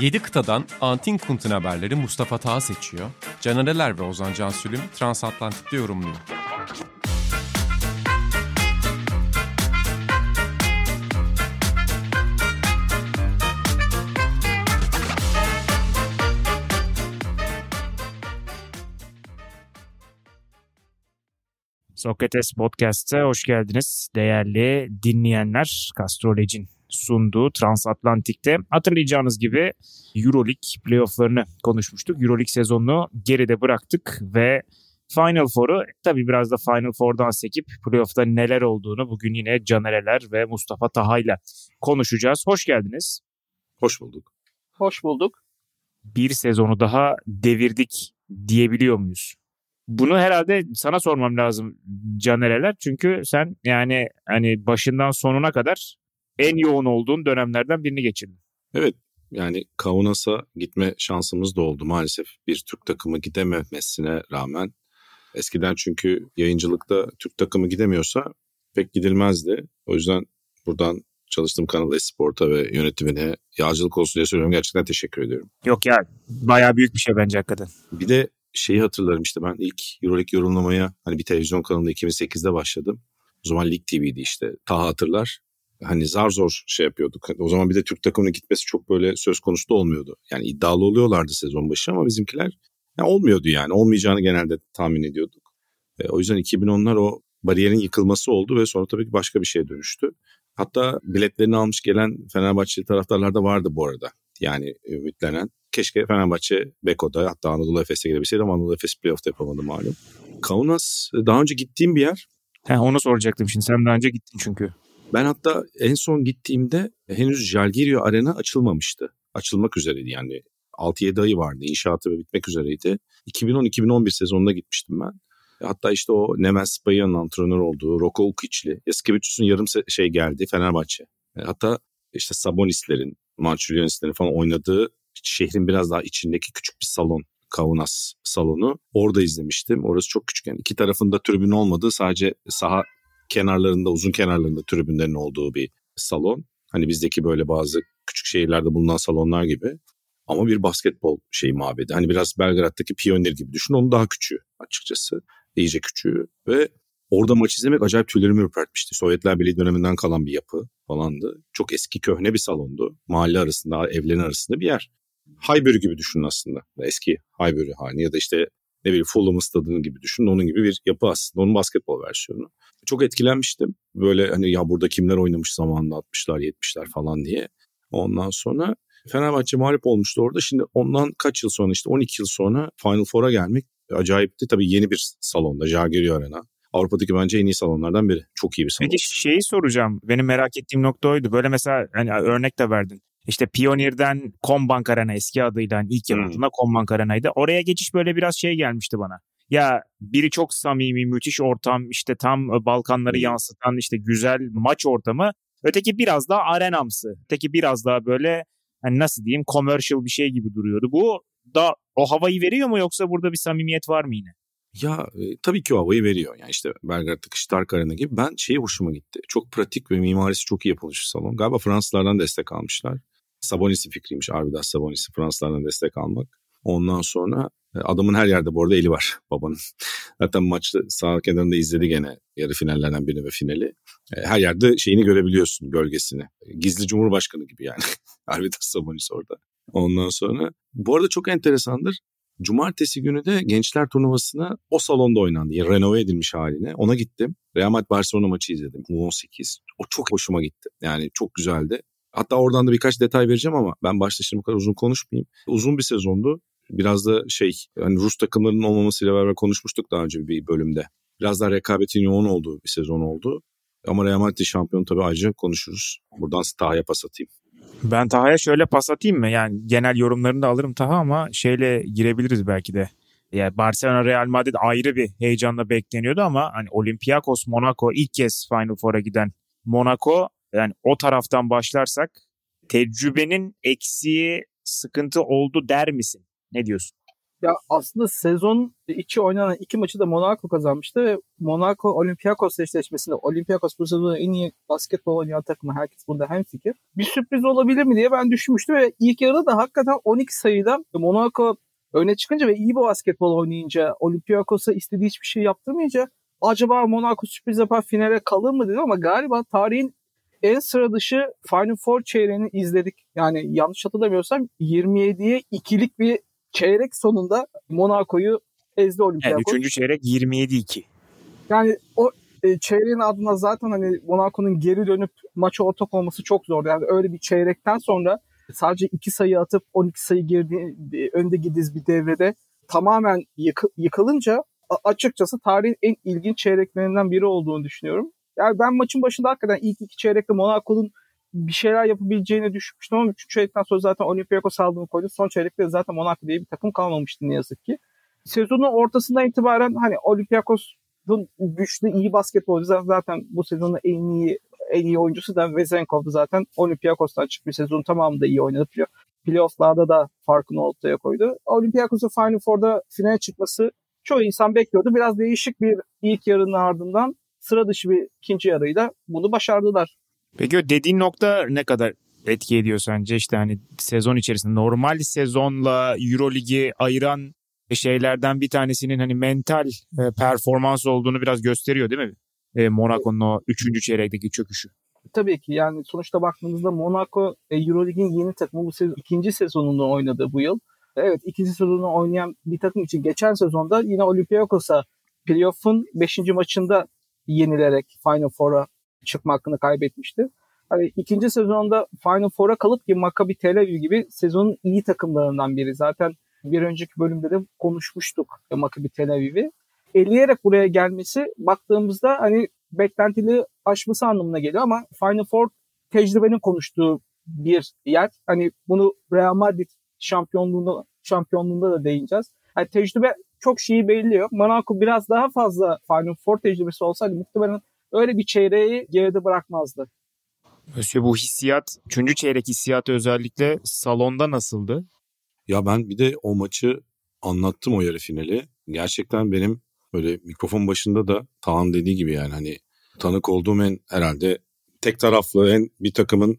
7 kıtadan Antin Kunt'un haberleri Mustafa Taha seçiyor. Canereler ve Ozan Cansülüm Transatlantik'te yorumluyor. Sokrates Podcast'a hoş geldiniz değerli dinleyenler. Castrolog'in sunduğu Transatlantik'te hatırlayacağınız gibi Euroleague playofflarını konuşmuştuk. Euroleague sezonunu geride bıraktık ve Final Four'u tabii biraz da Final Four'dan sekip playoff'ta neler olduğunu bugün yine Canereler ve Mustafa Taha ile konuşacağız. Hoş geldiniz. Hoş bulduk. Hoş bulduk. Bir sezonu daha devirdik diyebiliyor muyuz? Bunu herhalde sana sormam lazım Canereler. Çünkü sen yani hani başından sonuna kadar en yoğun olduğun dönemlerden birini geçirdin. Evet yani Kaunas'a gitme şansımız da oldu maalesef. Bir Türk takımı gidememesine rağmen. Eskiden çünkü yayıncılıkta Türk takımı gidemiyorsa pek gidilmezdi. O yüzden buradan çalıştığım kanal Esport'a ve yönetimine yağcılık olsun diye söylüyorum. Gerçekten teşekkür ediyorum. Yok ya bayağı büyük bir şey bence hakikaten. Bir de şeyi hatırlarım işte ben ilk Euroleague yorumlamaya hani bir televizyon kanalında 2008'de başladım. O zaman Lig TV'di işte. Taha hatırlar. Hani zar zor şey yapıyorduk. O zaman bir de Türk takımının gitmesi çok böyle söz konusu da olmuyordu. Yani iddialı oluyorlardı sezon başı ama bizimkiler yani olmuyordu yani. Olmayacağını genelde tahmin ediyorduk. E, o yüzden 2010'lar o bariyerin yıkılması oldu ve sonra tabii ki başka bir şeye dönüştü. Hatta biletlerini almış gelen Fenerbahçeli taraftarlar da vardı bu arada. Yani ümitlenen. Keşke Fenerbahçe Beko'da hatta Anadolu Efes'e girebilseydi ama Anadolu Efes playoff'ta yapamadı malum. Kaunas daha önce gittiğim bir yer. He, onu soracaktım şimdi. Sen daha önce gittin çünkü. Ben hatta en son gittiğimde henüz Jalgirio Arena açılmamıştı. Açılmak üzereydi yani. 6-7 ayı vardı. İnşaatı ve bitmek üzereydi. 2010-2011 sezonunda gitmiştim ben. Hatta işte o Nemes Spaya'nın antrenör olduğu Roko Ukic'li. Yaskevicius'un yarım şey geldi Fenerbahçe. Hatta işte Sabonis'lerin, Manchurianis'lerin falan oynadığı şehrin biraz daha içindeki küçük bir salon. Kaunas salonu. Orada izlemiştim. Orası çok küçük yani. iki tarafında tribün olmadığı sadece saha kenarlarında uzun kenarlarında tribünlerin olduğu bir salon. Hani bizdeki böyle bazı küçük şehirlerde bulunan salonlar gibi. Ama bir basketbol şey mabedi. Hani biraz Belgrad'daki Pioneer gibi düşün. Onun daha küçüğü açıkçası. İyice küçüğü. Ve orada maç izlemek acayip tüylerimi ürpertmişti. Sovyetler Birliği döneminden kalan bir yapı falandı. Çok eski köhne bir salondu. Mahalle arasında, evlerin arasında bir yer. Highbury gibi düşünün aslında. Eski Highbury hali ya da işte ne bileyim Fulham stadının gibi düşünün. Onun gibi bir yapı aslında. Onun basketbol versiyonu. Çok etkilenmiştim. Böyle hani ya burada kimler oynamış zamanında 60'lar 70'ler falan diye. Ondan sonra Fenerbahçe mağlup olmuştu orada. Şimdi ondan kaç yıl sonra işte 12 yıl sonra Final Four'a gelmek acayipti. Tabii yeni bir salonda Jagiri Arena. Avrupa'daki bence en iyi salonlardan biri. Çok iyi bir salon. Peki şeyi soracağım. Benim merak ettiğim nokta oydu. Böyle mesela hani örnek de verdin. İşte Pioneer'den Combank Arena eski adıyla hani ilk yapıldığında hmm. Combank Arena'ydı. Oraya geçiş böyle biraz şey gelmişti bana. Ya biri çok samimi, müthiş ortam, işte tam Balkanları yansıtan işte güzel maç ortamı. Öteki biraz daha arenamsı. Öteki biraz daha böyle hani nasıl diyeyim commercial bir şey gibi duruyordu. Bu da o havayı veriyor mu yoksa burada bir samimiyet var mı yine? Ya e, tabii ki o havayı veriyor. Yani işte Belgrad'daki Stark Arena gibi. Ben şeyi hoşuma gitti. Çok pratik ve mimarisi çok iyi yapılmış bir salon. Galiba Fransızlardan destek almışlar. Sabonis'in fikriymiş Arvidas Sabonis'i Fransızlardan destek almak. Ondan sonra e, adamın her yerde bu arada eli var babanın. Zaten maçta sağ kenarında izledi gene yarı finallerden birini ve finali. E, her yerde şeyini görebiliyorsun gölgesini. Gizli Cumhurbaşkanı gibi yani. Arvidas Sabonis orada. Ondan sonra bu arada çok enteresandır. Cumartesi günü de gençler turnuvasına o salonda oynandı. Yani renove edilmiş haline. Ona gittim. Real Madrid Barcelona maçı izledim. U18. O çok hoşuma gitti. Yani çok güzeldi. Hatta oradan da birkaç detay vereceğim ama ben başta şimdi bu kadar uzun konuşmayayım. Uzun bir sezondu. Biraz da şey hani Rus takımlarının olmamasıyla beraber konuşmuştuk daha önce bir bölümde. Biraz daha rekabetin yoğun olduğu bir sezon oldu. Ama Real Madrid şampiyonu tabii ayrıca konuşuruz. Buradan Taha'ya pas atayım. Ben Taha'ya şöyle pas atayım mı? Yani genel yorumlarını da alırım Taha ama şeyle girebiliriz belki de. Yani Barcelona Real Madrid ayrı bir heyecanla bekleniyordu ama hani Olympiakos Monaco ilk kez Final Four'a giden Monaco yani o taraftan başlarsak tecrübenin eksiği sıkıntı oldu der misin? Ne diyorsun? Ya aslında sezon içi oynanan iki maçı da Monaco kazanmıştı ve Monaco Olympiakos eşleşmesinde Olympiakos bu sezonun en iyi basketbol oynayan takımı herkes bunda hemfikir. Bir sürpriz olabilir mi diye ben düşünmüştüm ve ilk yarıda da hakikaten 12 sayıda Monaco öne çıkınca ve iyi bir basketbol oynayınca Olympiakos'a istediği hiçbir şey yaptırmayınca acaba Monaco sürpriz yapar finale kalır mı dedim ama galiba tarihin en sıra dışı Final Four çeyreğini izledik. Yani yanlış hatırlamıyorsam 27'ye ikilik bir çeyrek sonunda Monaco'yu ezdi Olympiakos. Yani üçüncü çeyrek 27-2. Yani o e, çeyreğin ardından zaten hani Monaco'nun geri dönüp maça ortak olması çok zor. Yani öyle bir çeyrekten sonra sadece iki sayı atıp 12 sayı girdi, önde gidiz bir devrede tamamen yıkı, yıkılınca açıkçası tarihin en ilginç çeyreklerinden biri olduğunu düşünüyorum. Yani ben maçın başında hakikaten ilk iki çeyrekte Monaco'nun bir şeyler yapabileceğini düşünmüştüm ama üçüncü çeyrekten sonra zaten Olympiakos aldığını koydu. Son çeyrekte zaten Monaco diye bir takım kalmamıştı ne yazık ki. Sezonun ortasından itibaren hani Olympiakos'un güçlü iyi basketbolcu zaten bu sezonun en iyi en iyi oyuncusu da Vezenkov'du zaten. Olympiakos'tan çıkmış sezon tamamında iyi oynadı. Playoff'larda da farkını ortaya koydu. Olympiakos'un Final Four'da finale çıkması çoğu insan bekliyordu. Biraz değişik bir ilk yarının ardından sıra dışı bir ikinci yarıyla bunu başardılar. Peki o dediğin nokta ne kadar etki ediyor sence? İşte hani sezon içerisinde normal sezonla Euroligi ayıran şeylerden bir tanesinin hani mental e, performans olduğunu biraz gösteriyor değil mi? E, Monaco'nun o üçüncü çeyrekteki çöküşü. Tabii ki yani sonuçta baktığımızda Monaco e, Eurolig'in yeni takımı bu sezon, ikinci sezonunu oynadı bu yıl. Evet ikinci sezonunu oynayan bir takım için geçen sezonda yine Olympiakos'a playoff'un 5. maçında yenilerek Final Four'a çıkma hakkını kaybetmişti. Hani ikinci sezonda Final Four'a kalıp ki Maccabi Tel Aviv gibi sezonun iyi takımlarından biri. Zaten bir önceki bölümde de konuşmuştuk Maccabi Tel Aviv'i. Eleyerek buraya gelmesi baktığımızda hani beklentili aşması anlamına geliyor ama Final Four tecrübenin konuştuğu bir yer. Hani bunu Real Madrid şampiyonluğunda şampiyonluğunda da değineceğiz. Yani tecrübe çok şeyi belirliyor. Monaco biraz daha fazla Final Four tecrübesi olsaydı muhtemelen öyle bir çeyreği geride bırakmazdı. Monsieur bu hissiyat, üçüncü çeyrek hissiyatı özellikle salonda nasıldı? Ya ben bir de o maçı anlattım o yarı finali. Gerçekten benim böyle mikrofon başında da Taan dediği gibi yani hani tanık olduğum en herhalde tek taraflı en bir takımın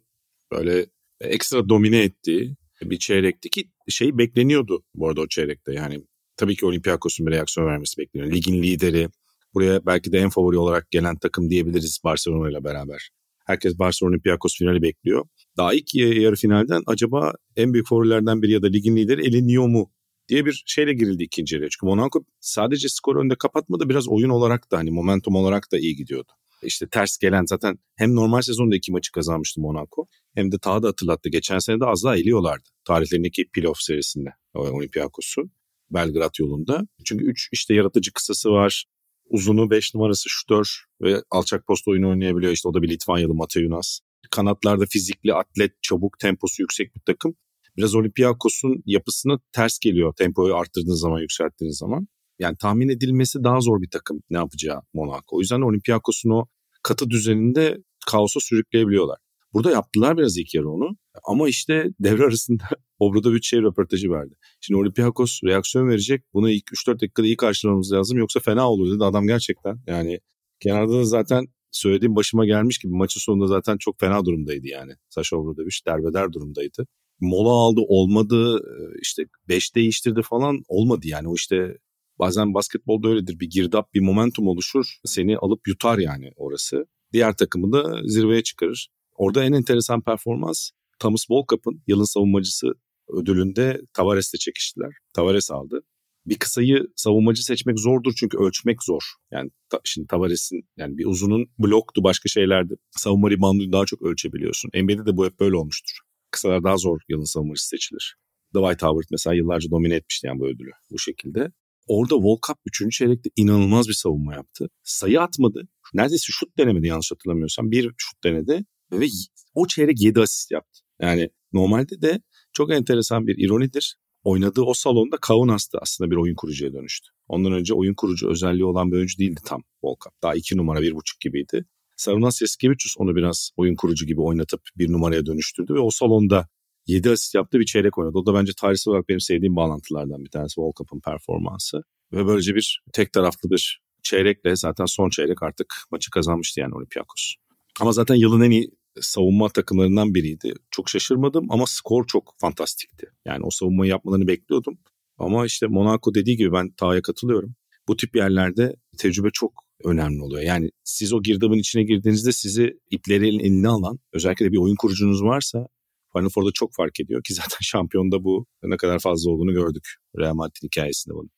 böyle ekstra domine ettiği bir çeyrekti ki şey bekleniyordu bu arada o çeyrekte yani tabii ki Olympiakos'un bir reaksiyon vermesi bekleniyor. Ligin lideri buraya belki de en favori olarak gelen takım diyebiliriz Barcelona ile beraber. Herkes Barcelona Olympiakos finali bekliyor. Daha ilk yarı finalden acaba en büyük favorilerden biri ya da ligin lideri eleniyor mu diye bir şeyle girildi ikinci yarıya. Çünkü Monaco sadece skor önde kapatmadı biraz oyun olarak da hani momentum olarak da iyi gidiyordu. İşte ters gelen zaten hem normal sezonda iki maçı kazanmıştı Monaco hem de daha da hatırlattı. Geçen sene de az daha eliyorlardı tarihlerindeki playoff serisinde Olympiakos'u Belgrad yolunda. Çünkü 3 işte yaratıcı kısası var. Uzunu 5 numarası şutör ve alçak post oyunu oynayabiliyor. İşte o da bir Litvanyalı Mateunas. Kanatlarda fizikli, atlet, çabuk, temposu yüksek bir takım. Biraz Olympiakos'un yapısına ters geliyor tempoyu arttırdığınız zaman, yükselttiğiniz zaman. Yani tahmin edilmesi daha zor bir takım ne yapacağı Monaco. O yüzden Olympiakos'un o katı düzeninde kaosa sürükleyebiliyorlar. Burada yaptılar biraz ilk yarı onu. Ama işte devre arasında Obradovic şey röportajı verdi. Şimdi Olympiakos reaksiyon verecek. Bunu ilk 3-4 dakikada iyi karşılamamız lazım. Yoksa fena olur dedi adam gerçekten. Yani kenarda da zaten söylediğim başıma gelmiş gibi maçın sonunda zaten çok fena durumdaydı yani. Sasha Obradovic derbeder durumdaydı. Mola aldı olmadı işte 5 değiştirdi falan olmadı yani o işte bazen basketbolda öyledir bir girdap bir momentum oluşur seni alıp yutar yani orası. Diğer takımı da zirveye çıkarır. Orada en enteresan performans Thomas Volkap'ın yılın savunmacısı ödülünde Tavares'le çekiştiler. Tavares aldı. Bir kısayı savunmacı seçmek zordur çünkü ölçmek zor. Yani ta, şimdi Tavares'in yani bir uzunun bloktu başka şeylerdi. Savunma ribandı daha çok ölçebiliyorsun. NBA'de de bu hep böyle olmuştur. Kısalar daha zor yılın savunmacısı seçilir. Dwight Howard mesela yıllarca domine etmişti yani bu ödülü bu şekilde. Orada Volkap 3. çeyrekte inanılmaz bir savunma yaptı. Sayı atmadı. Neredeyse şut denemedi yanlış hatırlamıyorsam. Bir şut denedi ve o çeyrek 7 asist yaptı. Yani normalde de çok enteresan bir ironidir. Oynadığı o salonda Kaunas'tı aslında bir oyun kurucuya dönüştü. Ondan önce oyun kurucu özelliği olan bir oyuncu değildi tam Volkan. Daha iki numara bir buçuk gibiydi. Sarunas Yaskevicius onu biraz oyun kurucu gibi oynatıp bir numaraya dönüştürdü ve o salonda 7 asist yaptığı bir çeyrek oynadı. O da bence tarihsel olarak benim sevdiğim bağlantılardan bir tanesi World Cup'ın performansı. Ve böylece bir tek taraflı bir çeyrekle zaten son çeyrek artık maçı kazanmıştı yani Olympiakos. Ama zaten yılın en iyi savunma takımlarından biriydi. Çok şaşırmadım ama skor çok fantastikti. Yani o savunmayı yapmalarını bekliyordum. Ama işte Monaco dediği gibi ben Taha'ya katılıyorum. Bu tip yerlerde tecrübe çok önemli oluyor. Yani siz o girdabın içine girdiğinizde sizi ipleri eline alan özellikle de bir oyun kurucunuz varsa Final Four'da çok fark ediyor ki zaten şampiyonda bu ne kadar fazla olduğunu gördük Real Madrid hikayesinde bunu.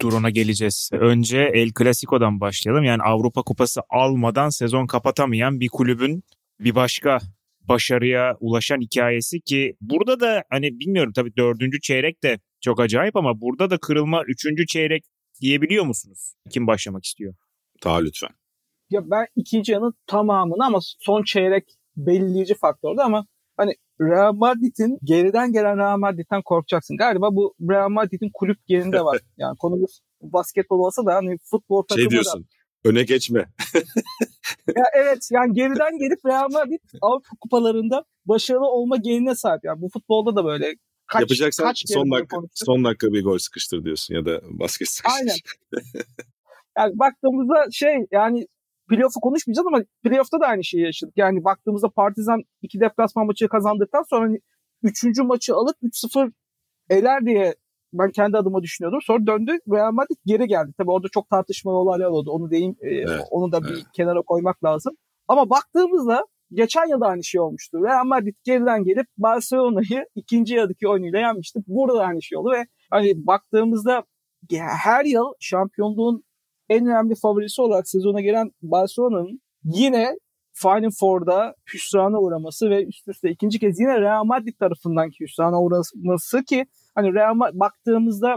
Dur geleceğiz. Önce El Clasico'dan başlayalım. Yani Avrupa Kupası almadan sezon kapatamayan bir kulübün bir başka başarıya ulaşan hikayesi ki burada da hani bilmiyorum tabii dördüncü çeyrek de çok acayip ama burada da kırılma üçüncü çeyrek diyebiliyor musunuz? Kim başlamak istiyor? Ta lütfen. Ya ben ikinci yanın tamamını ama son çeyrek belirleyici faktördü ama hani Real Madrid'in geriden gelen Real Madrid'den korkacaksın. Galiba bu Real Madrid'in kulüp geninde var. Yani konumuz basketbol olsa da hani futbol takımı Şey diyorsun. Da... Öne geçme. ya evet yani geriden gelip Real Madrid Avrupa kupalarında başarılı olma genine sahip. Yani bu futbolda da böyle kaç, Yapacaksan kaç son dakika son dakika bir gol sıkıştır diyorsun ya da basket sıkıştır. Aynen. yani baktığımızda şey yani playoff'u konuşmayacağız ama playoff'ta da aynı şeyi yaşadık. Yani baktığımızda Partizan iki deplasman maçı kazandıktan sonra hani üçüncü maçı alıp 3-0 eler diye ben kendi adıma düşünüyordum. Sonra döndü Real Madrid geri geldi. Tabii orada çok tartışmalı olaylar oldu. Onu diyeyim, e, evet, onu da bir evet. kenara koymak lazım. Ama baktığımızda geçen yıl da aynı şey olmuştu. Real Madrid geriden gelip Barcelona'yı ikinci yarıdaki oyunuyla yenmişti. Burada da aynı şey oldu ve hani baktığımızda her yıl şampiyonluğun en önemli favorisi olarak sezona gelen Barcelona'nın yine Final Four'da hüsrana uğraması ve üst üste ikinci kez yine Real Madrid tarafından hüsrana uğraması ki hani Real Madrid baktığımızda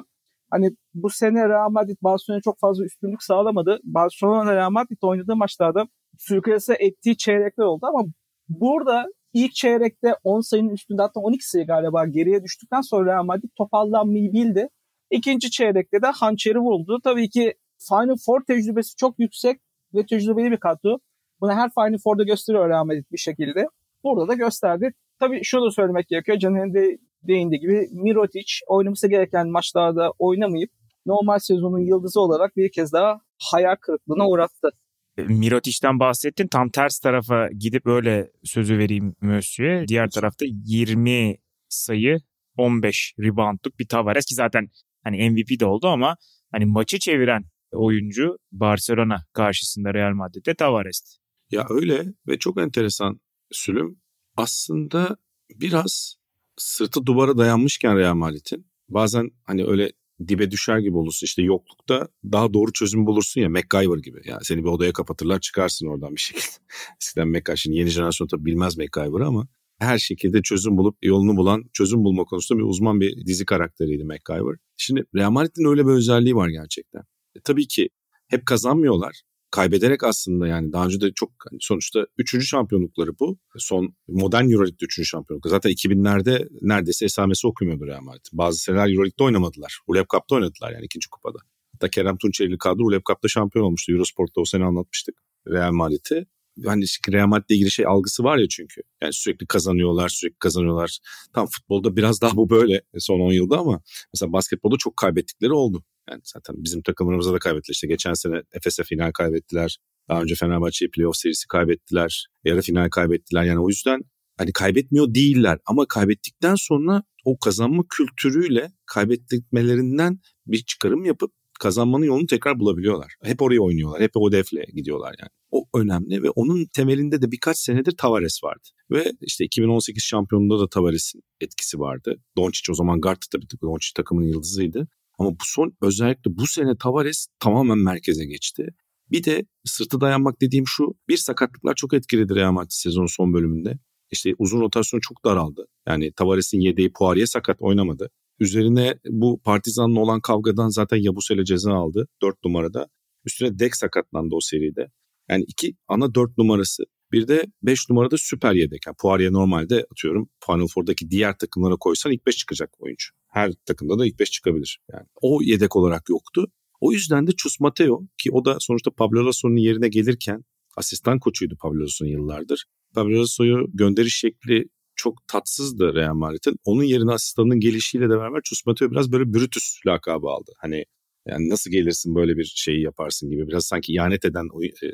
hani bu sene Real Madrid Barcelona'ya çok fazla üstünlük sağlamadı. Barcelona Real Madrid oynadığı maçlarda sürüklese ettiği çeyrekler oldu ama burada ilk çeyrekte 10 sayının üstünde hatta 12 sayı galiba geriye düştükten sonra Real Madrid toparlanmayı bildi. İkinci çeyrekte de hançeri vuruldu. Tabii ki Final Four tecrübesi çok yüksek ve tecrübeli bir kadro. Bunu her Final Four'da gösteriyor Real Madrid bir şekilde. Burada da gösterdi. Tabii şunu da söylemek gerekiyor. Caner'in de değindiği gibi Mirotic oynaması gereken maçlarda oynamayıp normal sezonun yıldızı olarak bir kez daha hayal kırıklığına uğrattı. Mirotic'ten bahsettin. Tam ters tarafa gidip öyle sözü vereyim Mösyö'ye. Diğer tarafta 20 sayı 15 reboundluk bir Tavares ki zaten hani MVP de oldu ama hani maçı çeviren oyuncu Barcelona karşısında Real Madrid'de Tavares'ti. Ya öyle ve çok enteresan Sülüm. Aslında biraz sırtı duvara dayanmışken Real Madrid'in bazen hani öyle dibe düşer gibi olursun. İşte yoklukta daha doğru çözüm bulursun ya MacGyver gibi. Yani seni bir odaya kapatırlar çıkarsın oradan bir şekilde. Eskiden MacGyver şimdi yeni jenerasyon tabii bilmez MacGyver'ı ama her şekilde çözüm bulup yolunu bulan, çözüm bulma konusunda bir uzman bir dizi karakteriydi MacGyver. Şimdi Real Madrid'in öyle bir özelliği var gerçekten. E, tabii ki hep kazanmıyorlar. Kaybederek aslında yani daha önce de çok hani sonuçta üçüncü şampiyonlukları bu. Son modern Euroleague'de üçüncü şampiyonluk. Zaten 2000'lerde neredeyse esamesi okumuyordu Real Madrid. Bazı seneler Euroleague'de oynamadılar. Uleb Cup'ta oynadılar yani ikinci kupada. Hatta Kerem Tunçerili kadro Uleb Cup'ta şampiyon olmuştu. Eurosport'ta o sene anlatmıştık Real Madrid'i. Hani Real Madrid'le ilgili şey algısı var ya çünkü. Yani sürekli kazanıyorlar, sürekli kazanıyorlar. Tam futbolda biraz daha bu böyle son 10 yılda ama mesela basketbolda çok kaybettikleri oldu. Yani zaten bizim takımlarımıza da kaybettiler. İşte geçen sene Efes'e final kaybettiler. Daha önce Fenerbahçe'ye playoff serisi kaybettiler. Yarı final kaybettiler. Yani o yüzden hani kaybetmiyor değiller ama kaybettikten sonra o kazanma kültürüyle kaybetmelerinden bir çıkarım yapıp kazanmanın yolunu tekrar bulabiliyorlar. Hep oraya oynuyorlar. Hep o defle gidiyorlar yani. O önemli ve onun temelinde de birkaç senedir Tavares vardı. Ve işte 2018 şampiyonunda da Tavares'in etkisi vardı. Doncic o zaman guard tabii Doncic takımın yıldızıydı. Ama bu son özellikle bu sene Tavares tamamen merkeze geçti. Bir de sırtı dayanmak dediğim şu. Bir sakatlıklar çok etkiledi Real Madrid sezonun son bölümünde. İşte uzun rotasyon çok daraldı. Yani Tavares'in yedeği Poirier sakat oynamadı. Üzerine bu Partizan'la olan kavgadan zaten Yabusele ceza aldı 4 numarada. Üstüne Dek sakatlandı o seride. Yani iki ana 4 numarası. Bir de 5 numarada süper yedek. Yani Poirier normalde atıyorum Final Four'daki diğer takımlara koysan ilk 5 çıkacak oyuncu. Her takımda da ilk 5 çıkabilir. Yani o yedek olarak yoktu. O yüzden de Chus Mateo ki o da sonuçta Pablo Lasso'nun yerine gelirken asistan koçuydu Pablo Lasso'nun yıllardır. Pablo Lasso'yu gönderiş şekli çok tatsızdı Real Madrid'in. Onun yerine asistanının gelişiyle de beraber Chus Mateo biraz böyle Brutus lakabı aldı. Hani yani nasıl gelirsin böyle bir şeyi yaparsın gibi. Biraz sanki ihanet eden e,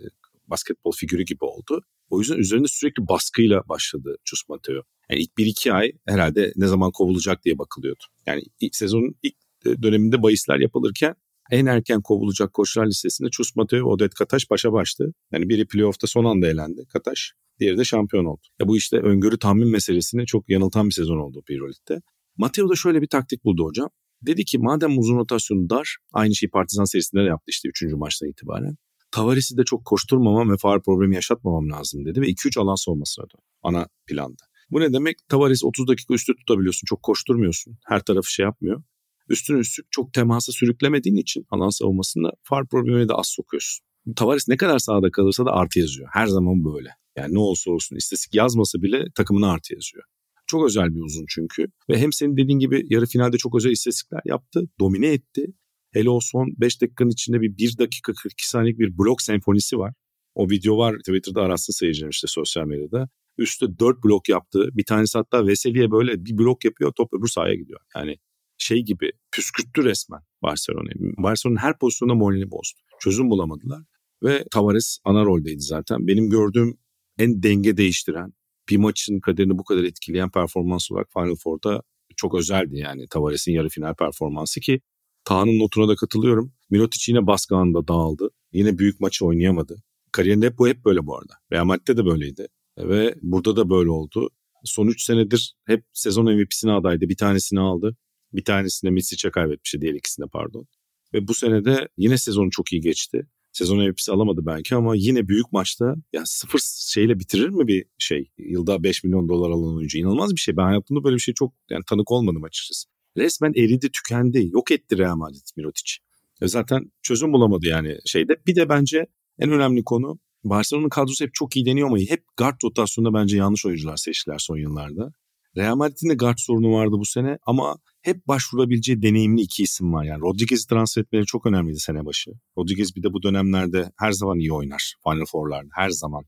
basketbol figürü gibi oldu. O yüzden üzerinde sürekli baskıyla başladı Chus Mateo. Yani ilk bir iki ay herhalde ne zaman kovulacak diye bakılıyordu. Yani ilk sezonun ilk döneminde bahisler yapılırken en erken kovulacak koçlar listesinde Chus Mateo Odet Kataş başa baştı. Yani biri playoff'ta son anda elendi Kataş. Diğeri de şampiyon oldu. Ya bu işte öngörü tahmin meselesini çok yanıltan bir sezon oldu Euroleague'de. Mateo da şöyle bir taktik buldu hocam. Dedi ki madem uzun rotasyonu dar, aynı şeyi Partizan serisinde de yaptı işte 3. maçtan itibaren. Tavares'i de çok koşturmamam ve faal problemi yaşatmamam lazım dedi ve 2-3 alan savunmasına dön. Ana planda. Bu ne demek? Tavares 30 dakika üstü tutabiliyorsun. Çok koşturmuyorsun. Her tarafı şey yapmıyor. Üstüne üstlük çok temasa sürüklemediğin için alan savunmasında far problemini de az sokuyorsun. Tavares ne kadar sahada kalırsa da artı yazıyor. Her zaman böyle. Yani ne olsa olsun istatistik yazmasa bile takımına artı yazıyor. Çok özel bir uzun çünkü. Ve hem senin dediğin gibi yarı finalde çok özel istatistikler yaptı. Domine etti. Hele o son 5 dakikanın içinde bir 1 dakika 42 saniyelik bir blok senfonisi var. O video var Twitter'da arasın seyircilerim işte sosyal medyada. Üstte 4 blok yaptı. Bir tanesi hatta Veseli'ye böyle bir blok yapıyor top öbür sahaya gidiyor. Yani şey gibi püskürttü resmen Barcelona'yı. Barcelona'nın her pozisyonda moralini bozdu. Çözüm bulamadılar. Ve Tavares ana roldeydi zaten. Benim gördüğüm en denge değiştiren, bir maçın kaderini bu kadar etkileyen performans olarak Final Four'da çok özeldi yani Tavares'in yarı final performansı ki Taha'nın notuna da katılıyorum. Mirotic yine baskı anında dağıldı. Yine büyük maçı oynayamadı. Kariyerinde hep bu hep böyle bu arada. Real Madrid'de de böyleydi. Ve burada da böyle oldu. Son 3 senedir hep sezon MVP'sine adaydı. Bir tanesini aldı. Bir tanesini Misic'e kaybetmişti diğer ikisine pardon. Ve bu senede yine sezonu çok iyi geçti. Sezon MVP'si alamadı belki ama yine büyük maçta ya sıfır şeyle bitirir mi bir şey? Yılda 5 milyon dolar alan oyuncu. İnanılmaz bir şey. Ben hayatımda böyle bir şey çok yani tanık olmadım açıkçası. Resmen eridi, tükendi. Yok etti Real Madrid Mirotic. Ve zaten çözüm bulamadı yani şeyde. Bir de bence en önemli konu Barcelona'nın kadrosu hep çok iyi deniyor ama hep guard rotasyonunda bence yanlış oyuncular seçtiler son yıllarda. Real Madrid'in de guard sorunu vardı bu sene ama hep başvurabileceği deneyimli iki isim var. Yani Rodriguez'i transfer etmeleri çok önemliydi sene başı. Rodriguez bir de bu dönemlerde her zaman iyi oynar Final Four'larda her zaman.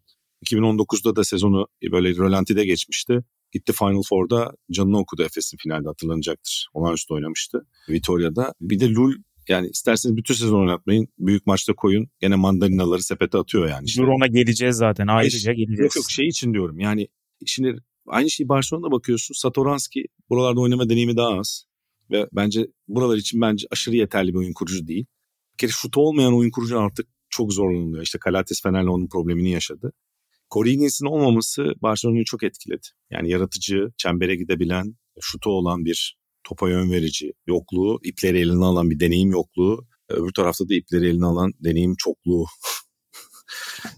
2019'da da sezonu böyle rölantide geçmişti. Gitti Final Four'da canını okudu Efes'in finalde hatırlanacaktır. Olağanüstü oynamıştı Vitoria'da. Bir de Lul yani isterseniz bütün sezon oynatmayın. Büyük maçta koyun. Gene mandalinaları sepete atıyor yani. Işte. Dur ona geleceğiz zaten. Ayrıca geleceğiz. Yok yok şey için diyorum. Yani şimdi Aynı şeyi Barcelona'da bakıyorsun. Satoranski buralarda oynama deneyimi daha az. Ve bence buralar için bence aşırı yeterli bir oyun kurucu değil. Bir kere şutu olmayan oyun kurucu artık çok zorlanılıyor. İşte Calates Fener'le onun problemini yaşadı. Corey olmaması Barcelona'yı çok etkiledi. Yani yaratıcı, çembere gidebilen, şutu olan bir topa yön verici yokluğu, ipleri eline alan bir deneyim yokluğu, öbür tarafta da ipleri eline alan deneyim çokluğu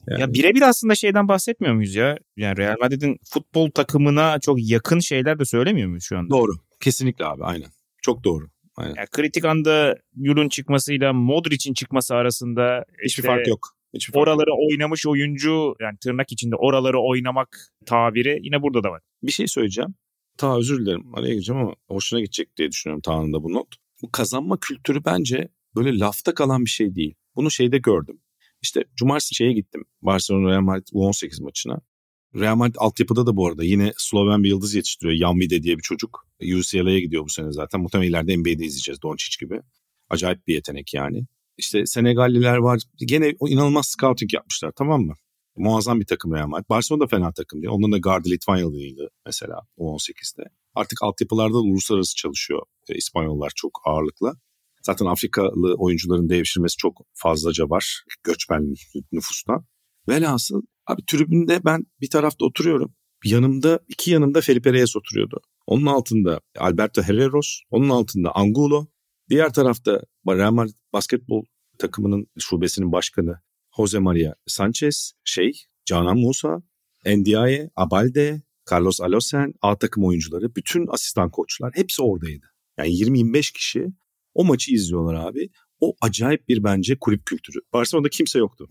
Yani. Ya birebir aslında şeyden bahsetmiyor muyuz ya? Yani Real Madrid'in futbol takımına çok yakın şeyler de söylemiyor muyuz şu anda? Doğru. Kesinlikle abi aynen. Çok doğru. Aynen. Yani kritik anda Yul'un çıkmasıyla Modric'in çıkması arasında hiçbir fark yok. Hiçbir fark oraları yok. oynamış oyuncu yani tırnak içinde oraları oynamak tabiri yine burada da var. Bir şey söyleyeceğim. Ta özür dilerim araya gireceğim ama hoşuna gidecek diye düşünüyorum Taha'nın da bu not. Bu kazanma kültürü bence böyle lafta kalan bir şey değil. Bunu şeyde gördüm. İşte cumartesi şeye gittim. Barcelona Real Madrid U18 maçına. Real Madrid altyapıda da bu arada yine Sloven bir yıldız yetiştiriyor. Yanvide diye bir çocuk. UCLA'ya gidiyor bu sene zaten. Muhtemelen ileride NBA'de izleyeceğiz Doncic gibi. Acayip bir yetenek yani. İşte Senegalliler var. Gene inanılmaz scouting yapmışlar tamam mı? Muazzam bir takım Real Madrid. Barcelona da fena takım değil. Onların da gardı Litvanyalıydı mesela U18'de. Artık altyapılarda da uluslararası çalışıyor e, İspanyollar çok ağırlıkla. Zaten Afrikalı oyuncuların devşirmesi çok fazlaca var göçmen nüfustan. Velhasıl abi tribünde ben bir tarafta oturuyorum. Yanımda iki yanımda Felipe Reyes oturuyordu. Onun altında Alberto Herreros, onun altında Angulo. Diğer tarafta Real Madrid basketbol takımının şubesinin başkanı Jose Maria Sanchez, şey Canan Musa, Ndiaye, Abalde, Carlos Alosen, A takım oyuncuları, bütün asistan koçlar hepsi oradaydı. Yani 20-25 kişi o maçı izliyorlar abi. O acayip bir bence kulüp kültürü. Barcelona'da kimse yoktu.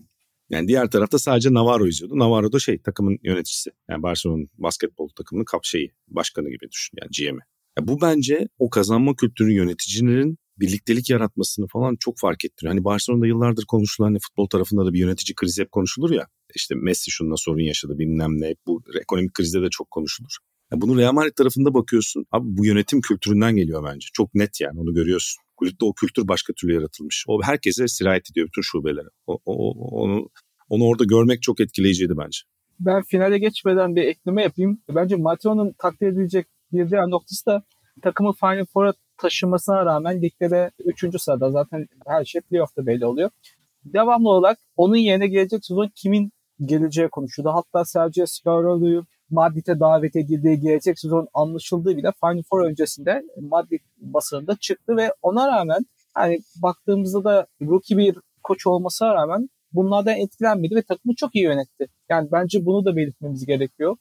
Yani diğer tarafta sadece Navarro izliyordu. Navarro da şey takımın yöneticisi. Yani Barcelona'nın basketbol takımının kap şeyi, başkanı gibi düşün yani GM'i. Ya bu bence o kazanma kültürünün yöneticilerin birliktelik yaratmasını falan çok fark ettiriyor. Hani Barcelona'da yıllardır konuşulan hani futbol tarafında da bir yönetici krizi hep konuşulur ya. İşte Messi şununla sorun yaşadı bilmem ne. Bu ekonomik krizde de çok konuşulur. Ya bunu Real Madrid tarafında bakıyorsun. Abi bu yönetim kültüründen geliyor bence. Çok net yani onu görüyorsun. Kulüpte o kültür başka türlü yaratılmış. O herkese sirayet ediyor bütün şubelere. O, o, onu, onu orada görmek çok etkileyiciydi bence. Ben finale geçmeden bir ekleme yapayım. Bence Mateo'nun takdir edilecek bir diğer noktası da takımı Final Four'a taşımasına rağmen ligde de 3. sırada zaten her şey playoff'ta belli oluyor. Devamlı olarak onun yerine gelecek sezon kimin geleceği konuşuldu. Hatta Sergio Scarola'yı Madrid'e davet edildiği gelecek sezon anlaşıldığı bile Final Four öncesinde Madrid basınında çıktı ve ona rağmen hani baktığımızda da rookie bir koç olmasına rağmen bunlardan etkilenmedi ve takımı çok iyi yönetti. Yani bence bunu da belirtmemiz gerekiyor.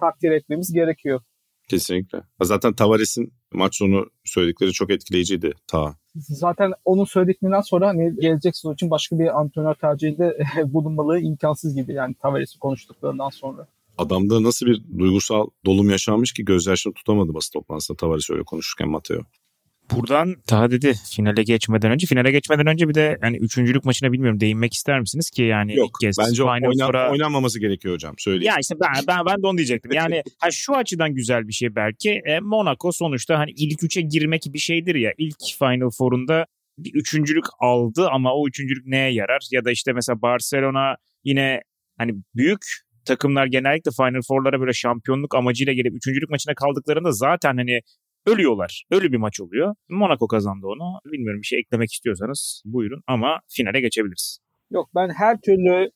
Takdir etmemiz gerekiyor. Kesinlikle. Zaten Tavares'in maç sonu söyledikleri çok etkileyiciydi ta. Zaten onun söylediklerinden sonra hani gelecek sezon için başka bir antrenör tercihinde bulunmaları imkansız gibi yani Tavares'in konuştuklarından sonra. Adamda nasıl bir duygusal dolum yaşanmış ki gözyaşını tutamadı basın toplantısında Tavares öyle konuşurken Mateo. Buradan daha dedi finale geçmeden önce. Finale geçmeden önce bir de hani üçüncülük maçına bilmiyorum değinmek ister misiniz ki yani Yok ilk kez bence oynan, Four'a- oynanmaması gerekiyor hocam söyleyeyim. Ya işte ben, ben, ben de onu diyecektim. Yani ha, şu açıdan güzel bir şey belki. E, Monaco sonuçta hani ilk üçe girmek bir şeydir ya. İlk Final Four'unda bir üçüncülük aldı ama o üçüncülük neye yarar? Ya da işte mesela Barcelona yine hani büyük takımlar genellikle Final Four'lara böyle şampiyonluk amacıyla gelip üçüncülük maçına kaldıklarında zaten hani ölüyorlar. Ölü bir maç oluyor. Monaco kazandı onu. Bilmiyorum bir şey eklemek istiyorsanız buyurun ama finale geçebiliriz. Yok ben her türlü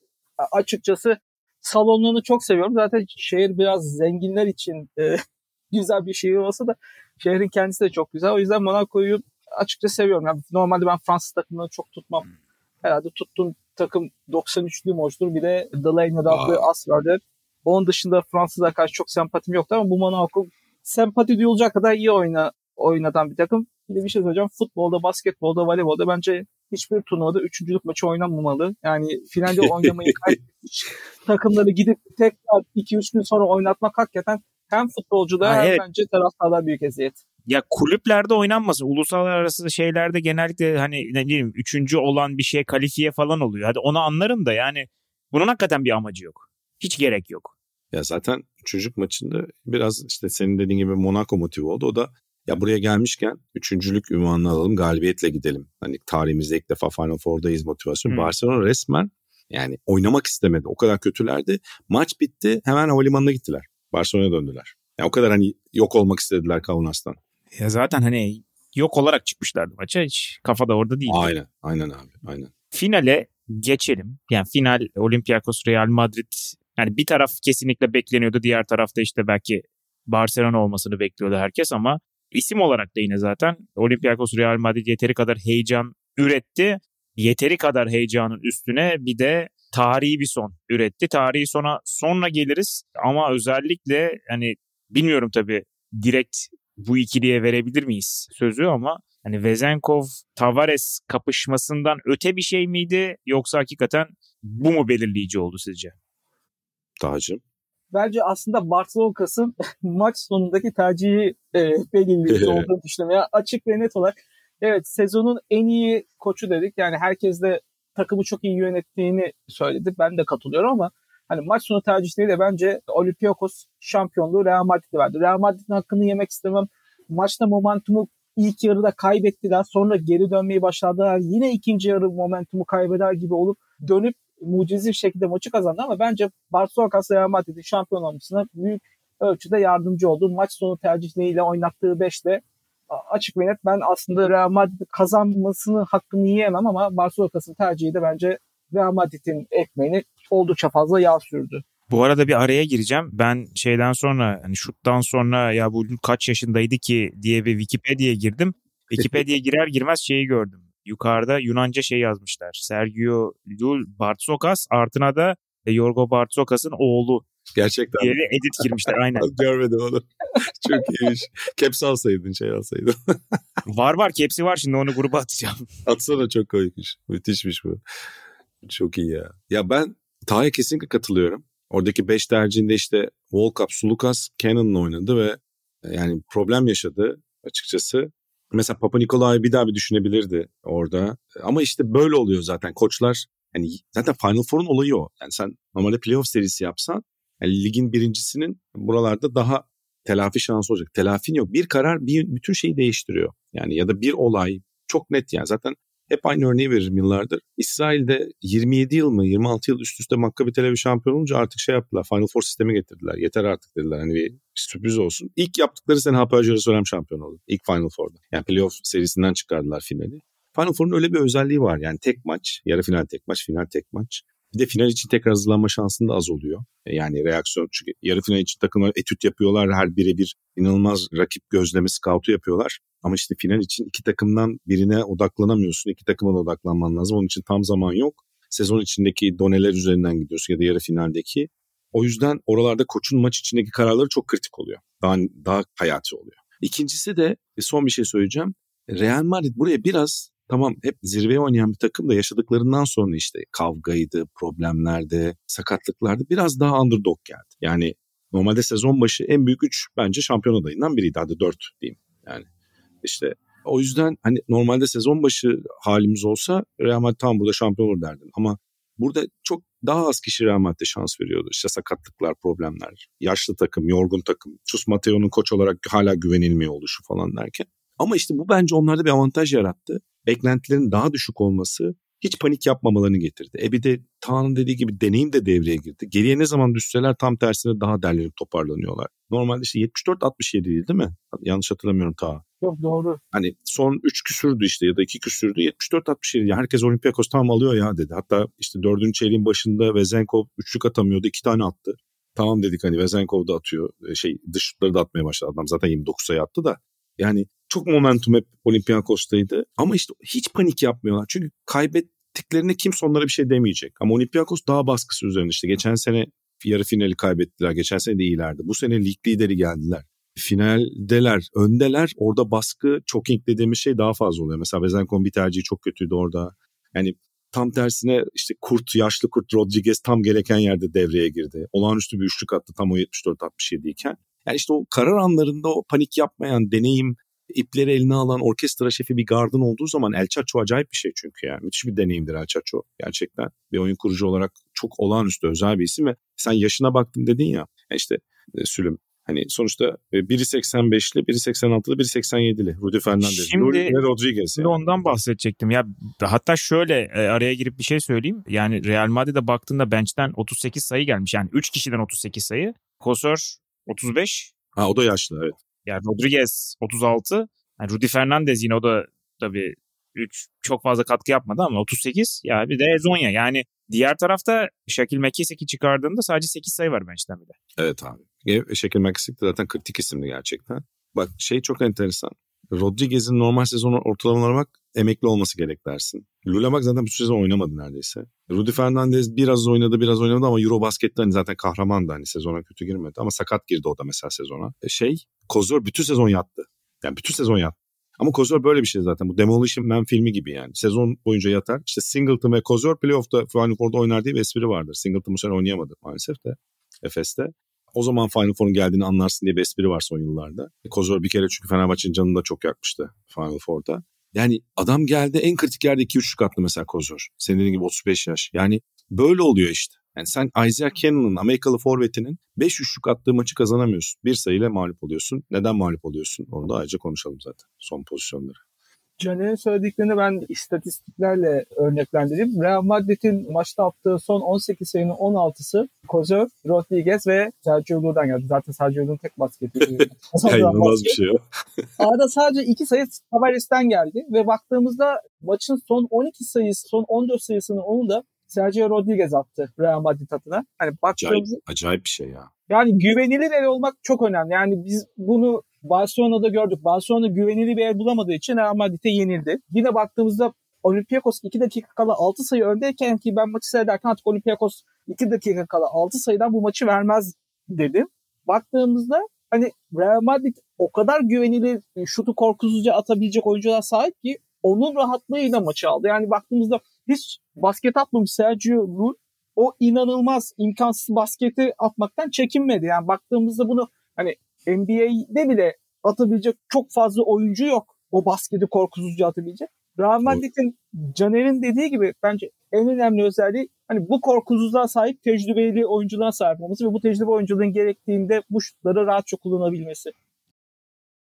açıkçası salonlarını çok seviyorum. Zaten şehir biraz zenginler için e, güzel bir şehir olsa da şehrin kendisi de çok güzel. O yüzden Monaco'yu açıkça seviyorum. Yani normalde ben Fransız takımını çok tutmam. Herhalde tuttuğum takım 93'lü hoştur. Bir de Delaney adlı as vardı. Onun dışında Fransız'a karşı çok sempatim yoktu ama bu Monaco sempati duyulacak kadar iyi oyna, oynadan bir takım. Bir de bir şey söyleyeceğim. Futbolda, basketbolda, voleybolda bence hiçbir turnuvada üçüncülük maçı oynanmamalı. Yani finalde oynamayı kaybetmiş takımları gidip tekrar 2-3 gün sonra oynatmak hakikaten hem futbolcuda Ha, hem evet. bence taraftarlar büyük eziyet. Ya kulüplerde oynanmasın. Uluslararası şeylerde genellikle hani ne diyeyim üçüncü olan bir şeye kalifiye falan oluyor. Hadi onu anlarım da yani bunun hakikaten bir amacı yok. Hiç gerek yok. Ya zaten çocuk maçında biraz işte senin dediğin gibi Monaco motivi oldu. O da ya buraya gelmişken üçüncülük ünvanını alalım galibiyetle gidelim. Hani tarihimizde ilk defa Final Four'dayız motivasyon. Hmm. Barcelona resmen yani oynamak istemedi. O kadar kötülerdi. Maç bitti hemen havalimanına gittiler. Barcelona'ya döndüler. Ya o kadar hani yok olmak istediler Kaunas'tan. Ya zaten hani yok olarak çıkmışlardı maça. Hiç kafa da orada değil. Aynen aynen abi aynen. Finale geçelim. Yani final Olympiakos Real Madrid. Yani bir taraf kesinlikle bekleniyordu. Diğer tarafta işte belki Barcelona olmasını bekliyordu herkes ama isim olarak da yine zaten Olympiakos Real Madrid yeteri kadar heyecan üretti. Yeteri kadar heyecanın üstüne bir de tarihi bir son üretti. Tarihi sona sonra geliriz ama özellikle hani bilmiyorum tabii direkt bu ikiliye verebilir miyiz sözü ama hani Vezenkov Tavares kapışmasından öte bir şey miydi yoksa hakikaten bu mu belirleyici oldu sizce? Tacım. Bence aslında Barcelona'sın maç sonundaki tercihi e, belirleyici olduğunu düşünüyorum. Ya açık ve net olarak evet sezonun en iyi koçu dedik. Yani herkes de takımı çok iyi yönettiğini söyledi. Ben de katılıyorum ama hani maç sonu tercihleri de bence Olympiakos şampiyonluğu Real Madrid'e verdi. Real Madrid'in hakkını yemek istemem. Maçta momentumu ilk yarıda kaybettiler. Sonra geri dönmeyi başladılar. Yine ikinci yarı momentumu kaybeder gibi olup dönüp mucizevi bir şekilde maçı kazandı ama bence Barcelona Real Madrid'in şampiyon olmasına büyük ölçüde yardımcı oldu. Maç sonu tercihleriyle oynattığı 5'te açık ve net ben aslında Real Madrid'in kazanmasını hakkını yiyemem ama Barcelona'sın tercihi de bence Real Madrid'in ekmeğini oldukça fazla yağ sürdü. Bu arada bir araya gireceğim. Ben şeyden sonra hani şuttan sonra ya bu kaç yaşındaydı ki diye bir Wikipedia'ya girdim. Wikipedia'ya girer girmez şeyi gördüm. Yukarıda Yunanca şey yazmışlar. Sergio Lul Bartsokas artına da Yorgo Bartsokas'ın oğlu Gerçekten. diye edit girmişler aynen. Görmedim onu. Çok iyiymiş. Caps alsaydın şey alsaydın. Var var hepsi var şimdi onu gruba atacağım. Atsana çok komikmiş. Müthişmiş bu. Çok iyi ya. Ya ben Taha'ya kesinlikle katılıyorum. Oradaki 5 tercihinde işte Volkap, Sulukas, Cannon'la oynadı ve e, yani problem yaşadı açıkçası. Mesela Papa Nikolaou'yu bir daha bir düşünebilirdi orada. Ama işte böyle oluyor zaten. Koçlar hani zaten Final Four'un olayı o. Yani sen normalde playoff serisi yapsan yani ligin birincisinin buralarda daha telafi şansı olacak. Telafin yok. Bir karar bir bütün şeyi değiştiriyor. Yani ya da bir olay çok net yani. Zaten hep aynı örneği veririm yıllardır. İsrail'de 27 yıl mı 26 yıl üst üste Maccabi Tel Aviv şampiyon olunca artık şey yaptılar. Final Four sistemi getirdiler. Yeter artık dediler. Hani bir sürpriz olsun. İlk yaptıkları sene Hapoel Jerusalem şampiyon oldu. İlk Final Four'da. Yani playoff serisinden çıkardılar finali. Final Four'un öyle bir özelliği var. Yani tek maç, yarı final tek maç, final tek maç. Bir de final için tekrar hazırlanma şansın da az oluyor. E, yani reaksiyon çünkü yarı final için takımlar etüt yapıyorlar. Her birebir inanılmaz rakip gözlemi, scoutu yapıyorlar. Ama işte final için iki takımdan birine odaklanamıyorsun. İki takıma da odaklanman lazım. Onun için tam zaman yok. Sezon içindeki doneler üzerinden gidiyorsun ya da yarı finaldeki. O yüzden oralarda koçun maç içindeki kararları çok kritik oluyor. Daha, daha hayati oluyor. İkincisi de son bir şey söyleyeceğim. Real Madrid buraya biraz tamam hep zirveye oynayan bir takım da yaşadıklarından sonra işte kavgaydı, problemlerde, sakatlıklarda biraz daha underdog geldi. Yani normalde sezon başı en büyük 3 bence şampiyon adayından biriydi. Hadi 4 diyeyim. Yani işte o yüzden hani normalde sezon başı halimiz olsa Real Madrid tam burada şampiyon olur derdin. Ama burada çok daha az kişi Real Madrid'e şans veriyordu. İşte sakatlıklar, problemler, yaşlı takım, yorgun takım, Chus Mateo'nun koç olarak hala güvenilmiyor oluşu falan derken. Ama işte bu bence onlarda bir avantaj yarattı. Beklentilerin daha düşük olması hiç panik yapmamalarını getirdi. E bir de Tanrı'nın dediği gibi deneyim de devreye girdi. Geriye ne zaman düşseler tam tersine daha derlenip toparlanıyorlar. Normalde işte 74-67 değil değil mi? Yanlış hatırlamıyorum ta. Yok doğru. Hani son 3 küsürdü işte ya da 2 küsürdü 74-67. Yani herkes Olympiakos tam alıyor ya dedi. Hatta işte 4. çeyreğin başında Vezenkov üçlük atamıyordu. 2 tane attı. Tamam dedik hani Vezenkov da atıyor. E, şey dış şutları da atmaya başladı. Adam zaten 29 sayı attı da. Yani çok momentum hep Olympiakos'taydı. Ama işte hiç panik yapmıyorlar. Çünkü kaybettiklerine kimse onlara bir şey demeyecek. Ama Olympiakos daha baskısı üzerinde işte. Geçen sene yarı finali kaybettiler. Geçen sene de iyilerdi. Bu sene lig lideri geldiler. Finaldeler, öndeler. Orada baskı choking dediğimiz şey daha fazla oluyor. Mesela Vezenkon bir tercihi çok kötüydü orada. Yani tam tersine işte kurt, yaşlı kurt Rodriguez tam gereken yerde devreye girdi. Olağanüstü bir üçlük attı tam o 74-67 iken. Yani işte o karar anlarında o panik yapmayan, deneyim, ipleri eline alan orkestra şefi bir gardın olduğu zaman El Chacho acayip bir şey çünkü yani. Müthiş bir deneyimdir El Chacho gerçekten. Bir oyun kurucu olarak çok olağanüstü özel bir isim ve sen yaşına baktım dedin ya. Yani işte e, Sülüm Hani sonuçta e, biri 85'li, biri 86'lı, biri 87'li. Rudy Fernandez, Şimdi, Rodriguez. Şimdi ondan bahsedecektim. Ya hatta şöyle e, araya girip bir şey söyleyeyim. Yani Real Madrid'e baktığında bench'ten 38 sayı gelmiş. Yani 3 kişiden 38 sayı. Kosor 35. Ha o da yaşlı evet. Yani Rodriguez 36. Yani Rudy Fernandez yine o da tabii 3 çok fazla katkı yapmadı ama 38. Ya yani bir de Zonya. Yani diğer tarafta Şakil McKissick'i çıkardığında sadece 8 sayı var bench'ten bir de. Evet abi. Şakil McKissick de zaten kritik isimdi gerçekten. Bak şey çok enteresan. Rodriguez'in normal sezon ortalamalarına bak emekli olması gerek dersin. Lula bak zaten bir sezon oynamadı neredeyse. Rudy Fernandez biraz oynadı biraz oynadı ama Eurobasket'te hani zaten kahramandı hani sezona kötü girmedi. Ama sakat girdi o da mesela sezona. E şey Kozor bütün sezon yattı. Yani bütün sezon yattı. Ama Kozor böyle bir şey zaten. Bu Demolition Man filmi gibi yani. Sezon boyunca yatar. İşte Singleton ve Kozor playoff'ta Final Four'da oynar diye bir espri vardır. Singleton bu sene oynayamadı maalesef de. Efes'te. O zaman Final Four'un geldiğini anlarsın diye bir espri var son yıllarda. Kozor bir kere çünkü Fenerbahçe'nin canını da çok yakmıştı Final Four'da. Yani adam geldi en kritik yerde 2-3'lük attı mesela Kozor. Senin dediğin gibi 35 yaş. Yani böyle oluyor işte. Yani sen Isaiah Cannon'ın Amerikalı forvetinin 5 üçlük attığı maçı kazanamıyorsun. Bir sayıyla mağlup oluyorsun. Neden mağlup oluyorsun? Onu da ayrıca konuşalım zaten son pozisyonları. Caner'in söylediklerini ben istatistiklerle örneklendireyim. Real Madrid'in maçta attığı son 18 sayının 16'sı Kozör, Rodriguez ve Sergio Llu'dan geldi. Zaten Sergio Llu'nun tek basketi. İnanılmaz bir şey o. Arada sadece 2 sayı Tavares'ten geldi ve baktığımızda maçın son 12 sayısı, son 14 sayısının onu da Sergio Rodriguez attı Real Madrid adına. Hani baktığımızda acayip, acayip bir şey ya. Yani güvenilir el olmak çok önemli. Yani biz bunu Barcelona'da gördük. Barcelona güvenilir bir el bulamadığı için Real Madrid'e yenildi. Yine baktığımızda Olympiakos 2 dakika kala 6 sayı öndeyken ki ben maçı seyrederken artık Olympiakos 2 dakika kala 6 sayıdan bu maçı vermez dedim. Baktığımızda hani Real Madrid o kadar güvenilir şutu korkusuzca atabilecek oyuncular sahip ki onun rahatlığıyla maçı aldı. Yani baktığımızda hiç basket atmamış Sergio Llull o inanılmaz imkansız basketi atmaktan çekinmedi. Yani baktığımızda bunu hani NBA'de bile atabilecek çok fazla oyuncu yok. O basketi korkusuzca atabilecek. Real Madrid'in Caner'in dediği gibi bence en önemli özelliği hani bu korkusuzluğa sahip tecrübeli oyuncular sahip olması ve bu tecrübe oyunculuğun gerektiğinde bu şutları rahatça kullanabilmesi.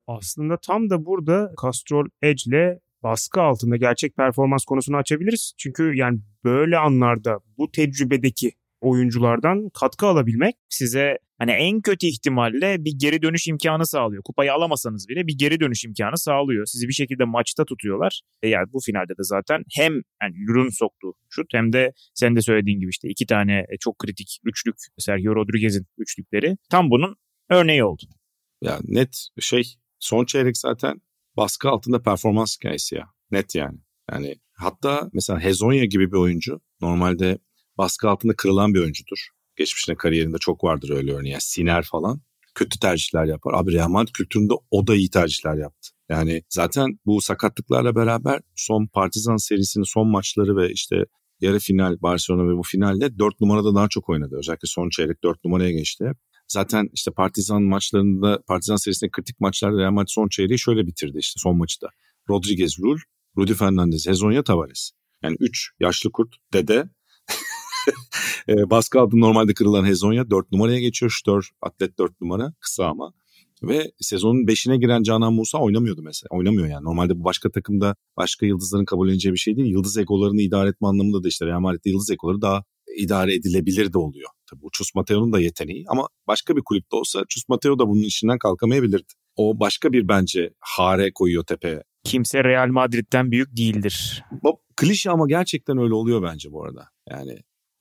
Aslında tam da burada Castrol Edge'le baskı altında gerçek performans konusunu açabiliriz. Çünkü yani böyle anlarda bu tecrübedeki oyunculardan katkı alabilmek size hani en kötü ihtimalle bir geri dönüş imkanı sağlıyor. Kupayı alamasanız bile bir geri dönüş imkanı sağlıyor. Sizi bir şekilde maçta tutuyorlar. E yani bu finalde de zaten hem yani Lur'un soktuğu şut hem de sen de söylediğin gibi işte iki tane e, çok kritik üçlük Sergio Rodriguez'in üçlükleri tam bunun örneği oldu. Ya net şey son çeyrek zaten baskı altında performans hikayesi ya. Net yani. Yani hatta mesela Hezonya gibi bir oyuncu normalde baskı altında kırılan bir oyuncudur. Geçmişinde kariyerinde çok vardır öyle örneği. Yani Siner falan kötü tercihler yapar. Abi Real Madrid kültüründe o da iyi tercihler yaptı. Yani zaten bu sakatlıklarla beraber son Partizan serisinin son maçları ve işte yarı final Barcelona ve bu finalde 4 numarada daha çok oynadı. Özellikle son çeyrek 4 numaraya geçti. Zaten işte Partizan maçlarında, Partizan serisinde kritik maçlarda Real Madrid son çeyreği şöyle bitirdi işte son maçta. Rodriguez, Rul, Rudy Fernandez, Hezonya, Tavares. Yani 3 yaşlı kurt, dede. e, baskı altında normalde kırılan Hezonya 4 numaraya geçiyor. Stör, atlet 4 numara, kısa ama. Ve sezonun 5'ine giren Canan Musa oynamıyordu mesela. Oynamıyor yani. Normalde bu başka takımda başka yıldızların kabul edeceği bir şey değil. Yıldız egolarını idare etme anlamında da işte Real Madrid'de yıldız egoları daha idare edilebilir de oluyor. Tabii Chus Mateo'nun da yeteneği ama başka bir kulüpte olsa Chus Mateo da bunun içinden kalkamayabilirdi. O başka bir bence hare koyuyor tepeye. Kimse Real Madrid'den büyük değildir. Bu klişe ama gerçekten öyle oluyor bence bu arada. Yani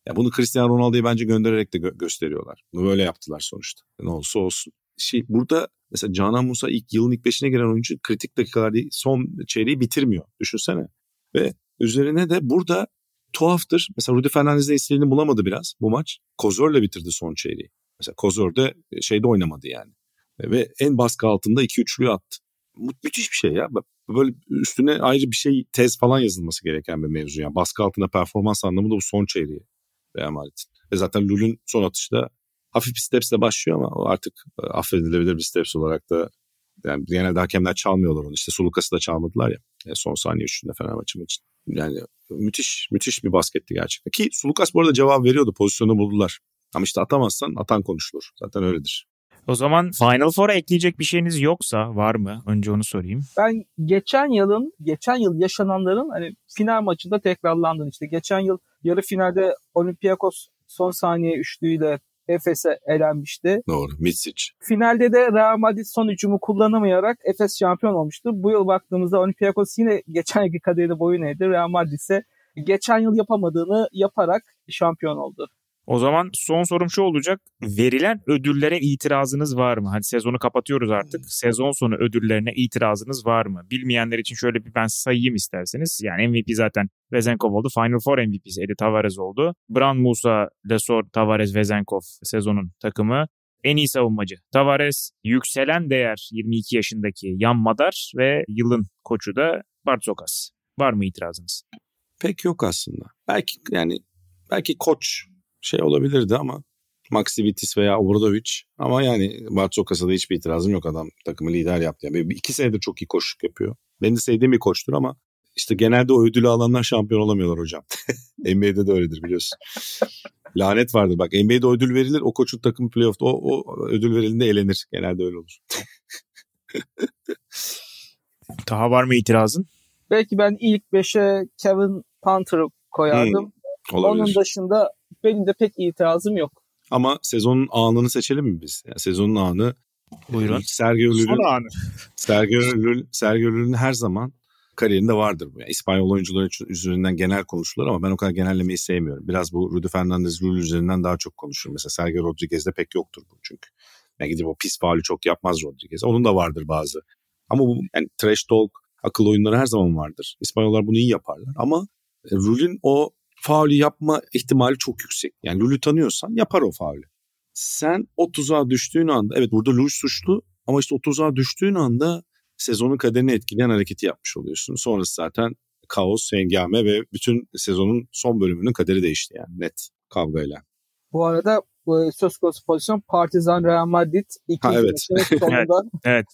ya bunu Cristiano Ronaldo'yu bence göndererek de gö- gösteriyorlar. Bunu böyle yaptılar sonuçta. Ne olursa olsun. Şey burada mesela Canan Musa ilk yılın ilk beşine giren oyuncu kritik dakikalarda son çeyreği bitirmiyor. Düşünsene. Ve üzerine de burada tuhaftır. Mesela Rudy Fernandez'in istediğini bulamadı biraz bu maç. Kozor'la bitirdi son çeyreği. Mesela Kozor da şeyde oynamadı yani. Ve en baskı altında 2-3'lüğü attı. Mü- müthiş bir şey ya. Böyle üstüne ayrı bir şey tez falan yazılması gereken bir mevzu. Yani baskı altında performans anlamında bu son çeyreği Real Madrid'in. Ve zaten Lul'ün son atışta hafif bir stepsle başlıyor ama o artık e, affedilebilir bir steps olarak da yani genelde hakemler çalmıyorlar onu. İşte Sulukas'ı da çalmadılar ya e, son saniye üçünde Fenerbahçe için. Yani müthiş müthiş bir basketti gerçekten. Ki Sulukas bu arada cevap veriyordu. Pozisyonu buldular. Ama işte atamazsan atan konuşulur. Zaten öyledir. O zaman Final Four'a ekleyecek bir şeyiniz yoksa var mı? Önce onu sorayım. Ben geçen yılın, geçen yıl yaşananların hani final maçında tekrarlandığını işte geçen yıl yarı finalde Olympiakos son saniye üçlüğüyle Efes'e elenmişti. Doğru. Mitsic. Finalde de Real Madrid son hücumu kullanamayarak Efes şampiyon olmuştu. Bu yıl baktığımızda Olympiakos yine geçen yılki kaderini boyun eğdi. Real Madrid ise geçen yıl yapamadığını yaparak şampiyon oldu. O zaman son sorum şu olacak. Verilen ödüllere itirazınız var mı? Hadi sezonu kapatıyoruz artık. Sezon sonu ödüllerine itirazınız var mı? Bilmeyenler için şöyle bir ben sayayım isterseniz. Yani MVP zaten Vezenkov oldu. Final Four MVP'si Edi Tavares oldu. Bran Musa, Lesor, Tavares, Vezenkov sezonun takımı. En iyi savunmacı Tavares. Yükselen değer 22 yaşındaki Yan Madar ve yılın koçu da Bartzokas. Var mı itirazınız? Pek yok aslında. Belki yani belki koç şey olabilirdi ama Maxivitis veya Obradovic ama yani Bartokas'a da hiçbir itirazım yok adam takımı lider yaptı. Yani bir iki senedir çok iyi koşuk yapıyor. Benim de sevdiğim bir koçtur ama işte genelde o ödülü alanlar şampiyon olamıyorlar hocam. NBA'de de öyledir biliyorsun. Lanet vardır bak NBA'de ödül verilir o koçun takımı playoff'ta o, o ödül verildiğinde elenir. Genelde öyle olur. Daha var mı itirazın? Belki ben ilk 5'e Kevin Panther'ı koyardım. Hmm, olabilir. Onun dışında benim de pek itirazım yok. Ama sezonun anını seçelim mi biz? Yani sezonun anı Buyurun. Sergio anı. Sergio Llull, Sergio Llull'ün her zaman kariyerinde vardır bu. Yani İspanyol oyuncuları üzerinden genel konuşulur ama ben o kadar genellemeyi sevmiyorum. Biraz bu Rudy Fernandez Llull üzerinden daha çok konuşurum. Mesela Sergio Rodriguez'de pek yoktur bu çünkü. Yani gidip o pis faulü çok yapmaz Rodriguez. Onun da vardır bazı. Ama bu yani trash talk, akıl oyunları her zaman vardır. İspanyollar bunu iyi yaparlar ama Llull'ün o faulü yapma ihtimali çok yüksek. Yani Lulü tanıyorsan yapar o faulü. Sen o tuzağa düştüğün anda, evet burada Lul suçlu ama işte o tuzağa düştüğün anda sezonun kaderini etkileyen hareketi yapmış oluyorsun. Sonrası zaten kaos, hengame ve bütün sezonun son bölümünün kaderi değişti yani net kavgayla. Bu arada bu söz konusu pozisyon Partizan Real Madrid ikinci Ha, evet. sonunda Evet.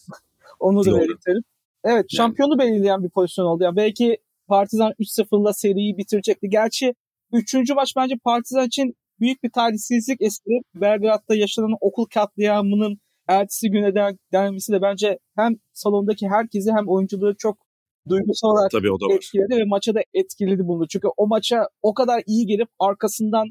onu da belirtelim. Evet şampiyonu belirleyen bir pozisyon oldu. Yani belki Partizan 3-0'la seriyi bitirecekti. Gerçi 3. maç bence Partizan için büyük bir talihsizlik eseri. Belgrad'da yaşanan okul katliamının ertesi güne denmesi de bence hem salondaki herkesi hem oyuncuları çok duygusal olarak Tabii o da var. etkiledi ve maça da etkiledi bunu. Çünkü o maça o kadar iyi gelip arkasından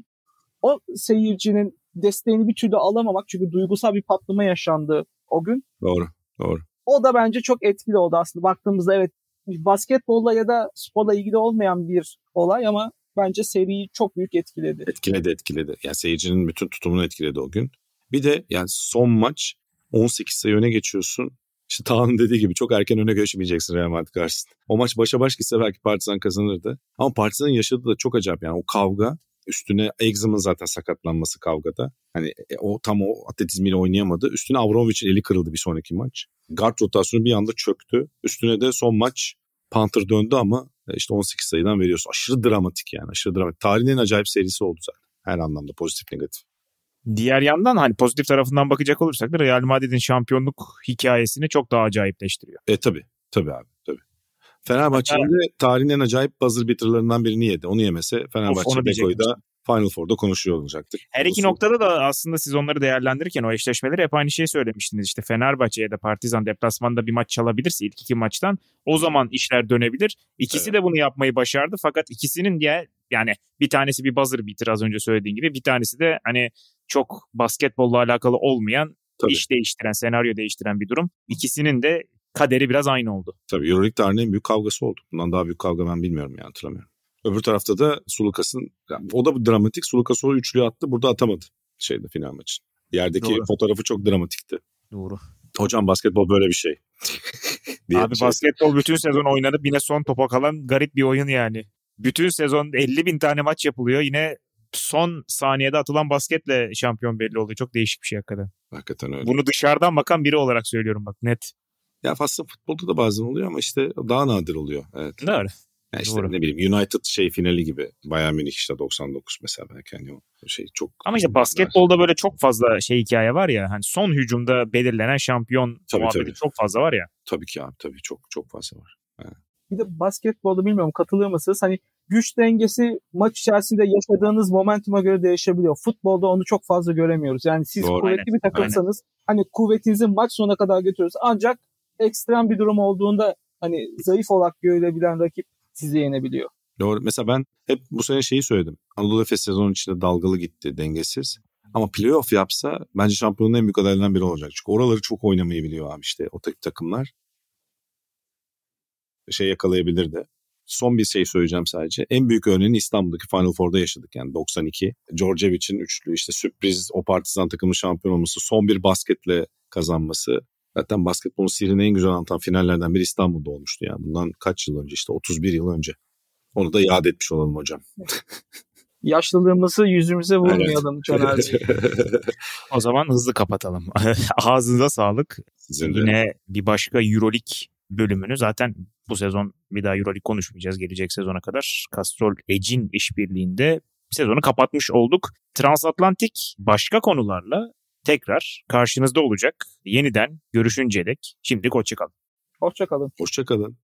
o seyircinin desteğini bir türlü alamamak çünkü duygusal bir patlama yaşandı o gün. Doğru. Doğru. O da bence çok etkili oldu aslında. Baktığımızda evet basketbolla ya da sporla ilgili olmayan bir olay ama bence seriyi çok büyük etkiledi. Etkiledi etkiledi. Yani seyircinin bütün tutumunu etkiledi o gün. Bir de yani son maç 18 sayı öne geçiyorsun. İşte Taha'nın dediği gibi çok erken öne geçmeyeceksin Real Madrid karşısında. O maç başa baş gitse belki Partizan kazanırdı. Ama Partizan'ın yaşadığı da çok acayip yani o kavga üstüne Exum'un zaten sakatlanması kavgada. Hani e, o tam o atletizmiyle oynayamadı. Üstüne Avramovic'in eli kırıldı bir sonraki maç. Guard rotasyonu bir anda çöktü. Üstüne de son maç Panther döndü ama e, işte 18 sayıdan veriyorsun. Aşırı dramatik yani aşırı dramatik. Tarihin en acayip serisi oldu zaten. Her anlamda pozitif negatif. Diğer yandan hani pozitif tarafından bakacak olursak da Real Madrid'in şampiyonluk hikayesini çok daha acayipleştiriyor. E tabi tabi abi tabi. Fenerbahçe'nin de tarihin en acayip buzzer beater'larından birini yedi. Onu yemese Fenerbahçe onu Beko'yu da Final Four'da konuşuyor olacaktık. Her iki Olsun. noktada da aslında siz onları değerlendirirken o eşleşmeleri hep aynı şeyi söylemiştiniz. İşte Fenerbahçe ya da Partizan deplasmanda bir maç çalabilirse ilk iki maçtan o zaman işler dönebilir. İkisi Evet. de bunu yapmayı başardı fakat ikisinin diye yani bir tanesi bir buzzer beater az önce söylediğin gibi bir tanesi de hani çok basketbolla alakalı olmayan Tabii. iş değiştiren, senaryo değiştiren bir durum. İkisinin de kaderi biraz aynı oldu. Tabii Euroleague tarihinin en büyük kavgası oldu. Bundan daha büyük kavga ben bilmiyorum yani hatırlamıyorum. Öbür tarafta da Sulukas'ın yani o da dramatik. Sulukas o üçlüyü attı burada atamadı şeyde final maçı. Yerdeki Doğru. fotoğrafı çok dramatikti. Doğru. Hocam basketbol böyle bir şey. Abi şey. basketbol bütün sezon oynanıp yine son topa kalan garip bir oyun yani. Bütün sezon 50 bin tane maç yapılıyor. Yine son saniyede atılan basketle şampiyon belli oluyor. Çok değişik bir şey hakikaten. Hakikaten öyle. Bunu dışarıdan bakan biri olarak söylüyorum bak net. Ya aslında futbolda da bazen oluyor ama işte daha nadir oluyor. Evet. Doğru. Yani işte Doğru. ne bileyim United şey finali gibi. Bayern Münih işte 99 mesela belki hani o şey çok. Ama işte basketbolda böyle çok fazla şey hikaye var ya. Hani son hücumda belirlenen şampiyon Tabii, muhabbeti tabii. çok fazla var ya. Tabii ki abi tabii çok çok fazla var. Bir de basketbolda bilmiyorum katılıyor musunuz? Hani güç dengesi maç içerisinde yaşadığınız momentuma göre değişebiliyor. Futbolda onu çok fazla göremiyoruz. Yani siz Doğru. kuvvetli bir takımsanız hani kuvvetinizi maç sonuna kadar götürüyoruz. Ancak ekstrem bir durum olduğunda hani zayıf olarak görülebilen rakip sizi yenebiliyor. Doğru. Mesela ben hep bu sene şeyi söyledim. Anadolu Efes sezonun içinde dalgalı gitti, dengesiz. Ama playoff yapsa bence şampiyonun en büyük adaylarından biri olacak. Çünkü oraları çok oynamayı biliyor abi işte o takımlar. Şey yakalayabilirdi. Son bir şey söyleyeceğim sadece. En büyük örneğini İstanbul'daki Final Four'da yaşadık yani 92. Djordjevic'in üçlü işte sürpriz o partizan takımın şampiyon olması, son bir basketle kazanması. Zaten basketbolun sihrini en güzel anlatan finallerden biri İstanbul'da olmuştu yani. Bundan kaç yıl önce işte 31 yıl önce. Onu da yad etmiş olalım hocam. Yaşlılığımızı yüzümüze vurmayalım Caner Bey. O zaman hızlı kapatalım. Ağzınıza sağlık. Sizin de. Yine bir başka Euroleague bölümünü zaten bu sezon bir daha Euroleague konuşmayacağız gelecek sezona kadar. Castrol Edge'in işbirliğinde sezonu kapatmış olduk. Transatlantik başka konularla tekrar karşınızda olacak. Yeniden görüşünceye dek şimdilik hoşçakalın. Hoşçakalın. Hoşçakalın.